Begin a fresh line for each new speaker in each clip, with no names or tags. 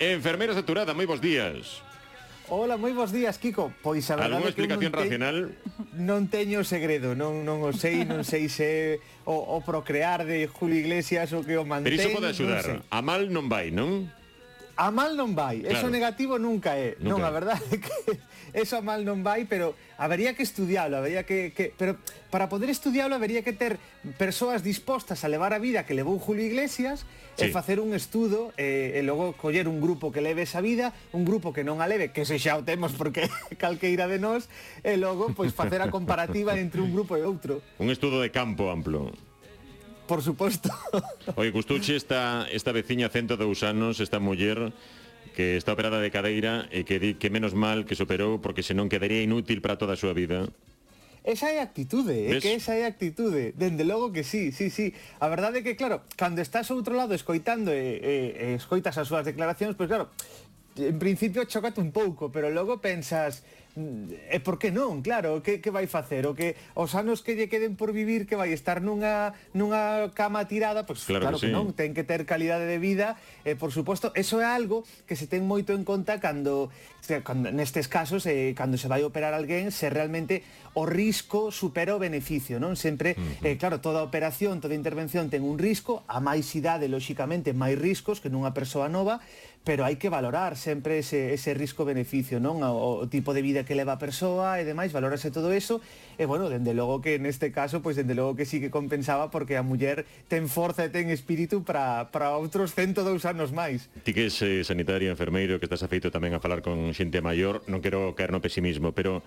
Enfermeira saturada, moi bons días.
Ola, moi bons días, Kiko. Pois a verdade
Alguna explicación
que non
racional?
Non teño segredo, non non o sei, non sei se o, o procrear de Julio Iglesias o que o mantén.
Pero iso pode axudar.
Sei.
A mal non vai, non?
A mal non vai,
claro.
eso negativo nunca é.
Nunca
non,
é.
a verdade é que eso a mal non vai, pero habería que estudialo, habería que, que pero para poder estudialo habería que ter persoas dispostas a levar a vida que levou Julio Iglesias
sí.
e facer un estudo e, e logo coller un grupo que leve esa vida, un grupo que non a leve, que se xa o temos porque calqueira de nós, e logo pois facer a comparativa entre un grupo e outro.
Un estudo de campo amplo
por suposto.
Oi, gustuche esta, esta veciña 102 anos, esta muller, que está operada de cadeira e que di que menos mal que se operou porque senón quedaría inútil para toda a súa vida.
Esa é a actitude, é
¿Ves?
que esa é a actitude, dende logo que sí, sí, sí. A verdade é que, claro, cando estás ao outro lado escoitando e, e, e escoitas as súas declaracións, pois pues, claro, en principio chocate un pouco, pero logo pensas, e por que non, claro, que, que vai facer? O que os anos que lle queden por vivir que vai estar nunha nunha cama tirada, pois
claro,
claro
que,
que
sí.
non, ten que ter calidade de vida, e por suposto, eso é algo que se ten moito en conta cando, cando nestes casos eh, cando se vai operar alguén, se realmente o risco supera o beneficio, non? Sempre, uh -huh. eh, claro, toda operación, toda intervención ten un risco, a máis idade, lóxicamente, máis riscos que nunha persoa nova, pero hai que valorar sempre ese, ese risco-beneficio, non? O, o tipo de vida que leva a persoa e demais, valorarse todo eso, e bueno, dende logo que neste caso, pois pues, dende logo que sí que compensaba porque a muller ten forza e ten espírito para para outros 102 anos máis.
Ti que és eh, sanitario, enfermeiro, que estás afeito tamén a falar con xente maior, non quero caer no pesimismo, pero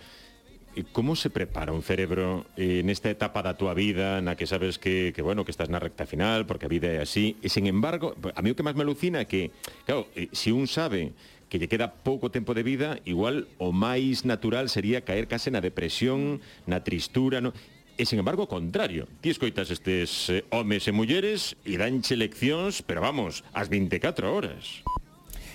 como se prepara un cerebro en esta etapa da túa vida na que sabes que, que bueno, que estás na recta final porque a vida é así e sen embargo a mí o que máis me alucina é que claro, eh, si un sabe que lle queda pouco tempo de vida, igual o máis natural sería caer case na depresión, na tristura, no? E, sen embargo, o contrario. Ti escoitas estes eh, homes e mulleres e danche leccións, pero vamos, as 24 horas.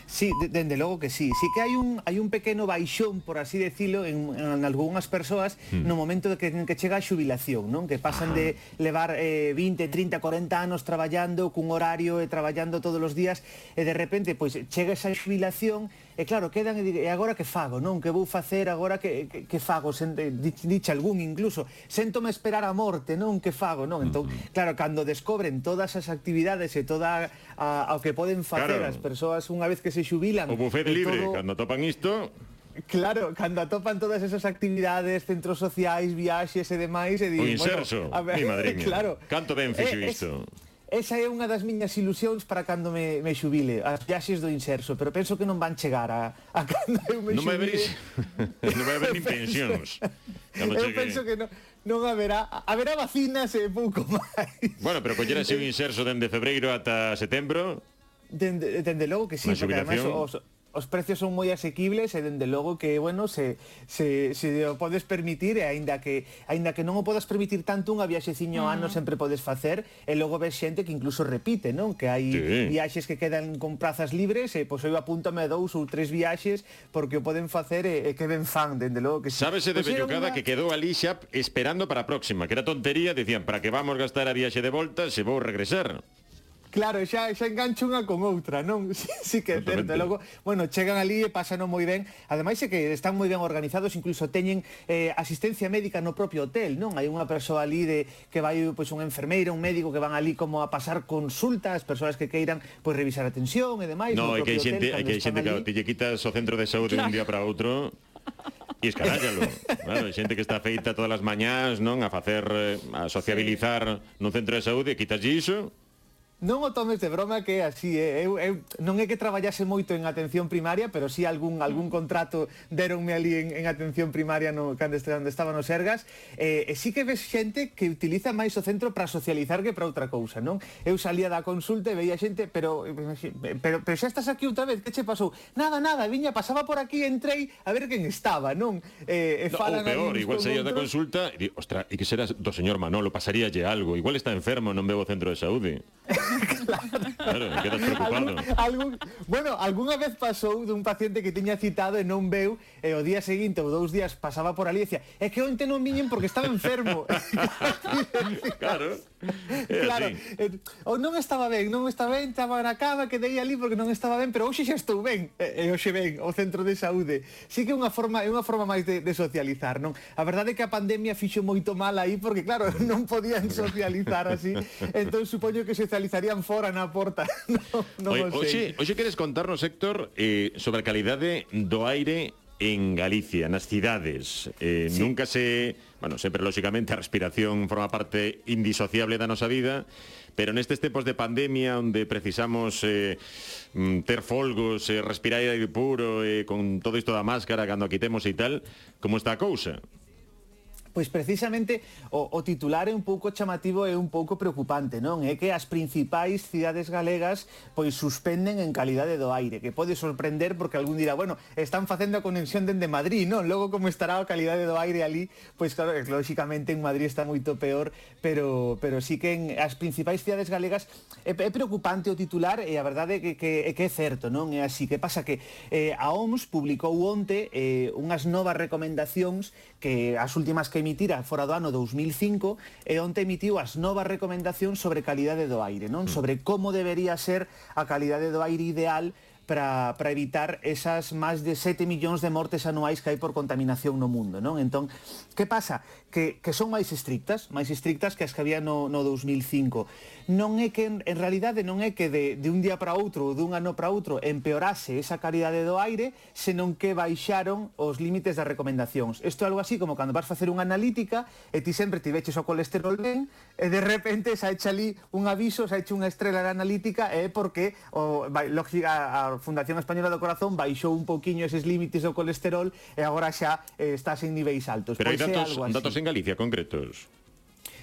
Sí, dende logo que sí. Sí que hai un hai un pequeno baixón, por así decirlo, en, en algunhas persoas
hmm.
no momento de que, que chega a xubilación, non? Que pasan Ajá. de levar eh, 20, 30, 40 anos traballando cun horario e traballando todos os días e de repente pois chega esa xubilación e claro, quedan e dire, e agora que fago, non? Que vou facer agora que, que, que fago? Sen, eh, dicha algún incluso, sentome esperar a morte, non? Que fago, non? Entón, claro, cando descobren todas as actividades e toda a, ao que poden facer
claro.
as persoas unha vez que se xubilan...
O buffet libre,
todo...
cando topan isto...
Claro, cando atopan todas esas actividades, centros sociais, viaxes e demais, e di,
inserso,
bueno, a ver,
mi madriña.
Claro.
Canto ben fixo
eh,
isto. Es...
Esa é unha das miñas ilusións para cando me, me xubile, as viaxes do inserso, pero penso que non van chegar a, a cando eu me
non
xubile.
Non vai haber nin pensións. Cando
eu
chegue...
penso que non, non haberá, haberá vacinas e pouco máis.
Bueno, pero collerase un inserso dende febreiro ata setembro.
Dende, dende logo que sí, porque además os, os precios son moi asequibles eh, e dende logo que, bueno, se, se, se o podes permitir eh, e aínda que aínda que non o podas permitir tanto unha viaxeciño uh -huh. ano mm. sempre podes facer e eh, logo ves xente que incluso repite, non? Que hai
sí.
viaxes que quedan con prazas libres e pois eu apúntame a dous ou tres viaxes porque o poden facer e, e que ben fan, dende logo que sí.
Sábese de
pues
bellocada
unha...
que quedou ali xa esperando para a próxima, que era tontería, dicían, para que vamos gastar a viaxe de volta se vou regresar.
Claro, xa, xa engancha unha con outra, non? Sí, sí que é certo. Logo, bueno, chegan ali e pasano moi ben. Ademais é que están moi ben organizados, incluso teñen eh, asistencia médica no propio hotel, non? Hai unha persoa ali de que vai pois un enfermeiro, un médico que van ali como a pasar consultas, persoas que queiran pois revisar a tensión e demais.
No,
no
é que hai xente,
hotel, hai
que hai xente que te quitas o centro de saúde claro. un día para outro E escarállalo. claro, xente que está feita todas as mañás, non? A facer, eh, a sociabilizar sí. nun centro de saúde, quitas iso
Non o tomes de broma que é así, eh? eu, eu non é que traballase moito en atención primaria, pero si sí algún algún contrato deronme ali en, en atención primaria no cando este, onde estaba nos Sergas, eh, e sí que ves xente que utiliza máis o centro para socializar que para outra cousa, non? Eu salía da consulta e veía xente, pero pero, pero xa estás aquí outra vez, que che pasou? Nada, nada, viña, pasaba por aquí, entrei a ver quen estaba, non? Eh, e
no,
falan
ou peor, igual saía da consulta e di, ostra, e que serás do señor Manolo, pasaríalle algo, igual está enfermo, non bebo centro de saúde. claro, quedas preocupado.
Algún, algún, bueno, algunha vez pasou dun paciente que tiña citado e non veu e eh, o día seguinte ou dous días pasaba por ali e decía é que onte non viñen porque estaba enfermo.
claro.
Claro, eh, ou non estaba ben, non estaba ben, estaba na cama, quedei ali porque non estaba ben, pero hoxe xa estou ben, e, e hoxe ben, o centro de saúde. Si que é unha forma, é unha forma máis de, de socializar, non? A verdade é que a pandemia fixo moito mal aí porque claro, non podían socializar así. Entón supoño que socializar estarían fora na porta. No,
no hoxe, hoxe queres contarnos, Héctor, eh, sobre a calidade do aire en Galicia, nas cidades. Eh, sí. Nunca se... Bueno, sempre, lóxicamente, a respiración forma parte indisociable da nosa vida, pero nestes tempos de pandemia onde precisamos eh, mm, ter folgos, eh, respirar aire puro, eh, con todo isto da máscara, cando a quitemos e tal, como está a cousa?
Pois precisamente o, o titular é un pouco chamativo e un pouco preocupante, non? É que as principais cidades galegas pois suspenden en calidade do aire, que pode sorprender porque algún dirá, bueno, están facendo a conexión dende Madrid, non? Logo como estará a calidade do aire ali, pois claro, lógicamente en Madrid está moito peor, pero pero sí que en as principais cidades galegas é, é preocupante o titular e a verdade é que, que, que é certo, non? É así, que pasa que eh, a OMS publicou onte eh, unhas novas recomendacións que as últimas que emitira fora do ano 2005 e onte emitiu as novas recomendacións sobre calidade do aire, non? Mm. Sobre como debería ser a calidade do aire ideal para, para evitar esas máis de 7 millóns de mortes anuais que hai por contaminación no mundo, non? Entón, que pasa? Que, que son máis estrictas, máis estrictas que as que había no, no 2005. Non é que, en, en realidade, non é que de, de un día para outro ou dun ano para outro empeorase esa calidade do aire, senón que baixaron os límites das recomendacións. Isto é algo así como cando vas facer unha analítica e ti sempre ti veches o colesterol ben e de repente xa echa ali un aviso, xa echa unha estrela na analítica e é porque o, vai, lógica, a, Fundación Española do Corazón baixou un pouquiño eses límites do colesterol e agora xa eh, estás en niveis altos.
Pero pois hai datos, algo así. datos en Galicia concretos.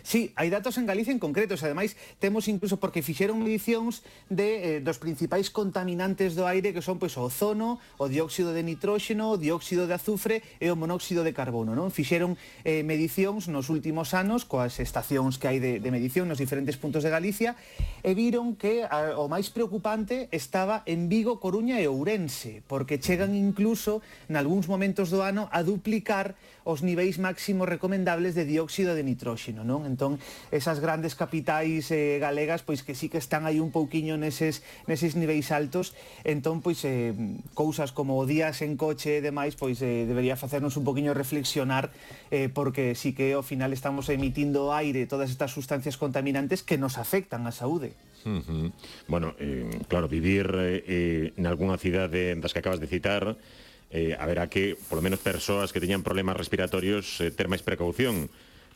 Sí, hai datos en Galicia en concretos, ademais temos incluso porque fixeron medicións de eh, dos principais contaminantes do aire que son pois o ozono, o dióxido de nitróxeno, o dióxido de azufre e o monóxido de carbono, non? Fixeron eh, medicións nos últimos anos coas estacións que hai de, de medición nos diferentes puntos de Galicia e viron que a, o máis preocupante estaba en Vigo, Coruña e Ourense, porque chegan incluso nalgúns momentos do ano a duplicar os niveis máximos recomendables de dióxido de nitróxeno, non? Entón, esas grandes capitais eh, galegas, pois que sí que están aí un pouquiño neses, neses niveis altos, entón, pois, eh, cousas como días en coche e demais, pois eh, debería facernos un poquiño reflexionar, eh, porque sí que ao final estamos emitindo aire todas estas sustancias contaminantes que nos afectan á saúde.
Uh -huh. Bueno, eh, claro, vivir eh, eh, algunha cidade das que acabas de citar, eh, haberá que, polo menos persoas que teñan problemas respiratorios, eh, ter máis precaución.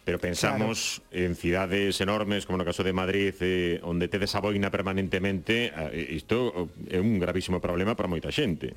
Pero pensamos claro. en cidades enormes, como no caso de Madrid, eh, onde tedes a boina permanentemente, eh, isto eh, é un gravísimo problema para moita xente.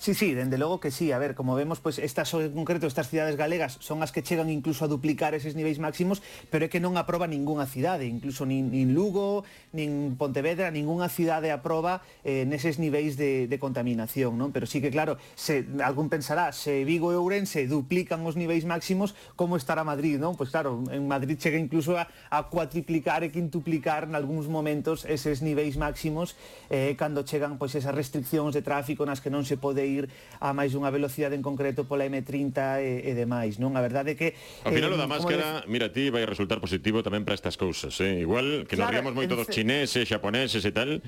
Sí, sí, dende logo que sí. A ver, como vemos, pues, estas en concreto, estas cidades galegas son as que chegan incluso a duplicar eses niveis máximos, pero é que non aproba ningunha cidade, incluso nin, nin Lugo, nin Pontevedra, ningunha cidade aproba eh, neses niveis de, de contaminación, non? Pero sí que claro, se algún pensará, se Vigo e Ourense duplican os niveis máximos, como estará Madrid, non? Pois pues, claro, en Madrid chega incluso a, a cuatriplicar e quintuplicar en algúns momentos eses niveis máximos eh, cando chegan pois esas restriccións de tráfico nas que non se pode ir a máis dunha velocidade en concreto pola M30 e, e demais, non? A verdade é que...
Ao final eh, o da máscara, de... mira ti, vai resultar positivo tamén para estas cousas, eh? Igual que claro, nos ríamos moito dos chineses, xaponeses e tal,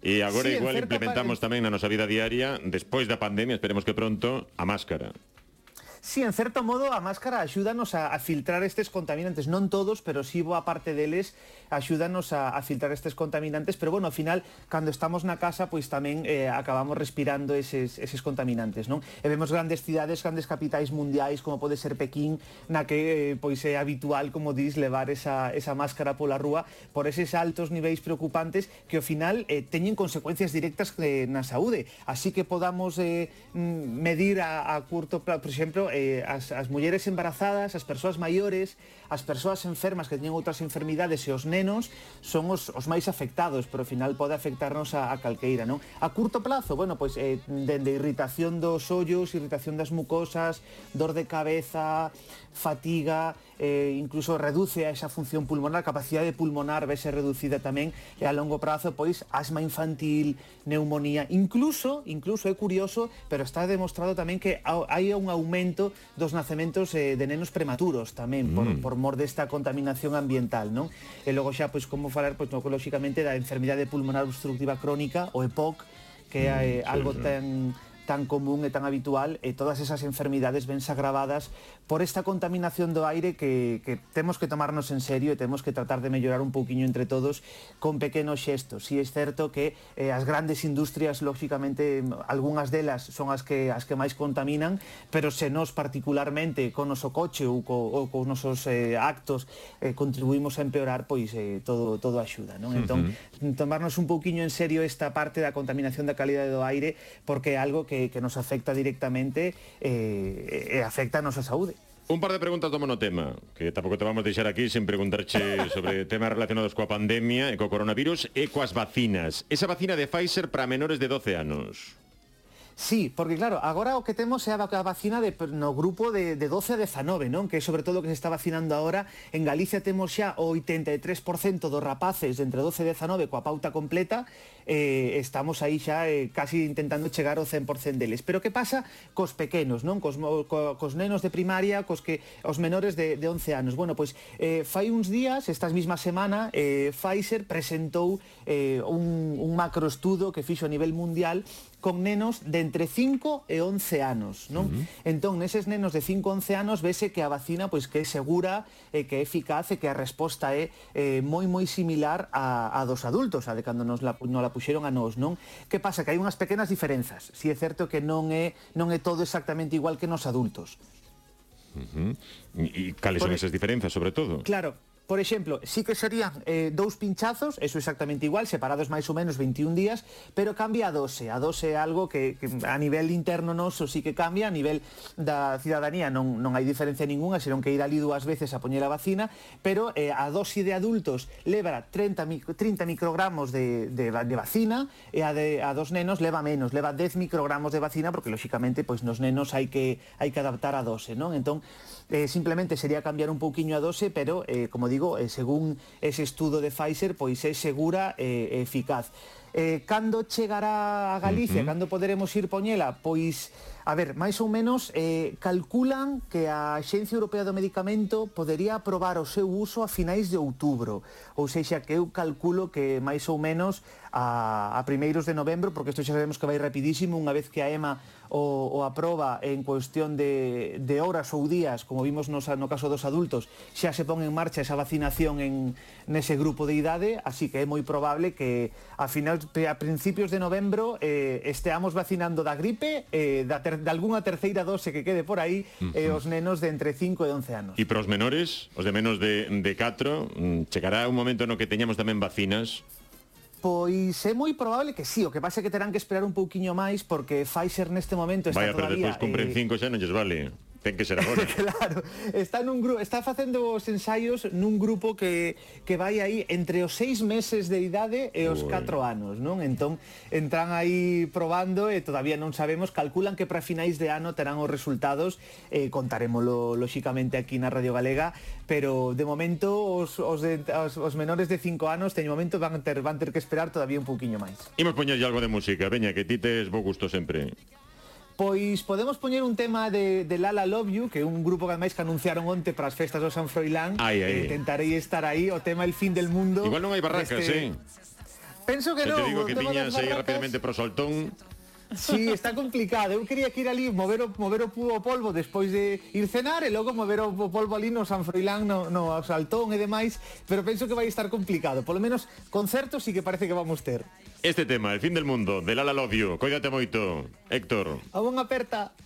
E agora sí, igual implementamos pa... tamén na nosa vida diaria, despois da pandemia, esperemos que pronto, a máscara.
Sí, en certo modo a máscara axúdanos a, a filtrar estes contaminantes, non todos, pero si sí, boa parte deles axúdanos a, a filtrar estes contaminantes, pero bueno, ao final cando estamos na casa, pois tamén eh, acabamos respirando eses, eses contaminantes, non? E eh, vemos grandes cidades, grandes capitais mundiais como pode ser Pequín, na que eh, pois é habitual, como dis, levar esa, esa máscara pola rúa por eses altos niveis preocupantes que ao final eh, teñen consecuencias directas eh, na saúde, así que podamos eh, mm, medir a, a curto plazo, por exemplo, eh, as, as mulleres embarazadas, as persoas maiores, as persoas enfermas que teñen outras enfermidades e os nenos son os, os máis afectados, pero ao final pode afectarnos a, a calqueira, non? A curto plazo, bueno, pois eh, dende irritación dos ollos, irritación das mucosas, dor de cabeza, fatiga, eh, incluso reduce a esa función pulmonar, capacidade pulmonar vese reducida tamén, e a longo prazo, pois, asma infantil, neumonía, incluso, incluso é curioso, pero está demostrado tamén que hai un aumento aumento dos nacementos eh, de nenos prematuros tamén por,
mm.
por mor desta contaminación ambiental, non? E logo xa pois como falar pois no, lógicamente da enfermidade pulmonar obstructiva crónica o EPOC, que é mm,
eh,
algo
sí,
tan tan común e tan habitual e todas esas enfermidades vense agravadas por esta contaminación do aire que, que temos que tomarnos en serio e temos que tratar de mellorar un pouquiño entre todos con pequenos xestos. Si é certo que eh, as grandes industrias, lógicamente, algunhas delas son as que as que máis contaminan, pero se nós particularmente con o noso coche ou, co, ou co nosos eh, actos eh, contribuímos a empeorar, pois eh, todo todo axuda, non? Entón, uh -huh. tomarnos un pouquiño en serio esta parte da contaminación da calidade do aire porque é algo que que, nos afecta directamente eh, e afecta a nosa saúde.
Un par de preguntas do monotema, que tampouco te vamos deixar aquí sen preguntarche sobre temas relacionados coa pandemia e co coronavirus e coas vacinas. Esa vacina de Pfizer para menores de 12 anos.
Sí, porque claro, agora o que temos é a vacina de, no grupo de, de 12 a 19, non? Que é sobre todo o que se está vacinando agora. En Galicia temos xa o 83% dos rapaces de entre 12 e 19 coa pauta completa. Eh, estamos aí xa eh, casi intentando chegar ao 100% deles. Pero que pasa cos pequenos, non? Cos, co, cos nenos de primaria, cos que os menores de, de 11 anos. Bueno, pois eh, fai uns días, estas mesma semana, eh, Pfizer presentou eh, un, un macroestudo que fixo a nivel mundial con nenos de entre 5 e 11 anos, non? Uh -huh. Entón, neses nenos de 5 a 11 anos vese que a vacina pois que é segura, e que é eficaz e que a resposta é eh, moi moi similar a, a dos adultos, a de cando nos la, nos la puxeron a nós, non? Que pasa? Que hai unhas pequenas diferenzas. Si é certo que non é, non é todo exactamente igual que nos adultos. Uh -huh.
E cales
Por...
son esas diferenzas, sobre todo?
Claro, Por exemplo, sí que serían eh, dous pinchazos, eso exactamente igual, separados máis ou menos 21 días, pero cambia a 12. A 12 é algo que, que a nivel interno noso sí que cambia, a nivel da cidadanía non, non hai diferencia ninguna, serón que ir ali dúas veces a poñer a vacina, pero eh, a dosi de adultos leva 30, mic 30 microgramos de, de, de vacina e a, de, a dos nenos leva menos, leva 10 microgramos de vacina, porque lóxicamente pois nos nenos hai que hai que adaptar a dose, non? Entón, eh, simplemente sería cambiar un pouquiño a dose, pero, eh, como digo, digo, eh, según ese estudo de Pfizer, pois é segura e eh, eficaz. Eh, cando chegará a Galicia, uh -huh. cando poderemos ir poñela? Pois, a ver, máis ou menos, eh, calculan que a Xencia Europea do Medicamento podería aprobar o seu uso a finais de outubro. Ou seja, que eu calculo que máis ou menos a, a primeiros de novembro, porque isto xa sabemos que vai rapidísimo, unha vez que a EMA o, o a proba en cuestión de, de horas ou días, como vimos nos, no caso dos adultos, xa se pon en marcha esa vacinación en nese grupo de idade, así que é moi probable que a final a principios de novembro eh, esteamos vacinando da gripe, eh, da ter, de algunha terceira dose que quede por aí, uh -huh. eh, os nenos de entre 5 e 11 anos.
E para os menores, os de menos de, de 4, mm, chegará un momento no que teñamos tamén vacinas
Pois é moi probable que sí, o que pasa é que terán que esperar un pouquiño máis porque Pfizer neste momento está
Vaya,
todavía...
Vaya, pero despois cumpren
eh...
cinco xa non lles vale. Ten que ser agora.
claro, está nun grupo, está facendo os ensaios nun grupo que que vai aí entre os seis meses de idade e os 4 anos, non? Entón entran aí probando e todavía non sabemos, calculan que para finais de ano terán os resultados, eh contarémolo lóxicamente aquí na Radio Galega, pero de momento os os, de, os, os menores de 5 anos teño momento van ter van ter que esperar todavía un pouquiño máis.
Imos poñer algo de música, veña que ti tes bo gusto sempre.
Pois podemos poñer un tema de, de Lala Love You Que é un grupo que ademais que anunciaron onte para as festas do San Froilán
ai, ai.
Eh, e tentarei estar aí o tema El fin del mundo
Igual non hai barracas,
este...
eh?
Penso que non
Te digo que tiñas aí rapidamente pro Soltón
Sí, está complicado. Eu quería que ir ali mover o, mover o, o polvo despois de ir cenar e logo mover o, o polvo ali no San Froilán, no, no Saltón e demais, pero penso que vai estar complicado. Polo menos concertos sí que parece que vamos ter.
Este tema, El fin del mundo, de Lala Lovio. Coídate moito, Héctor.
A unha aperta.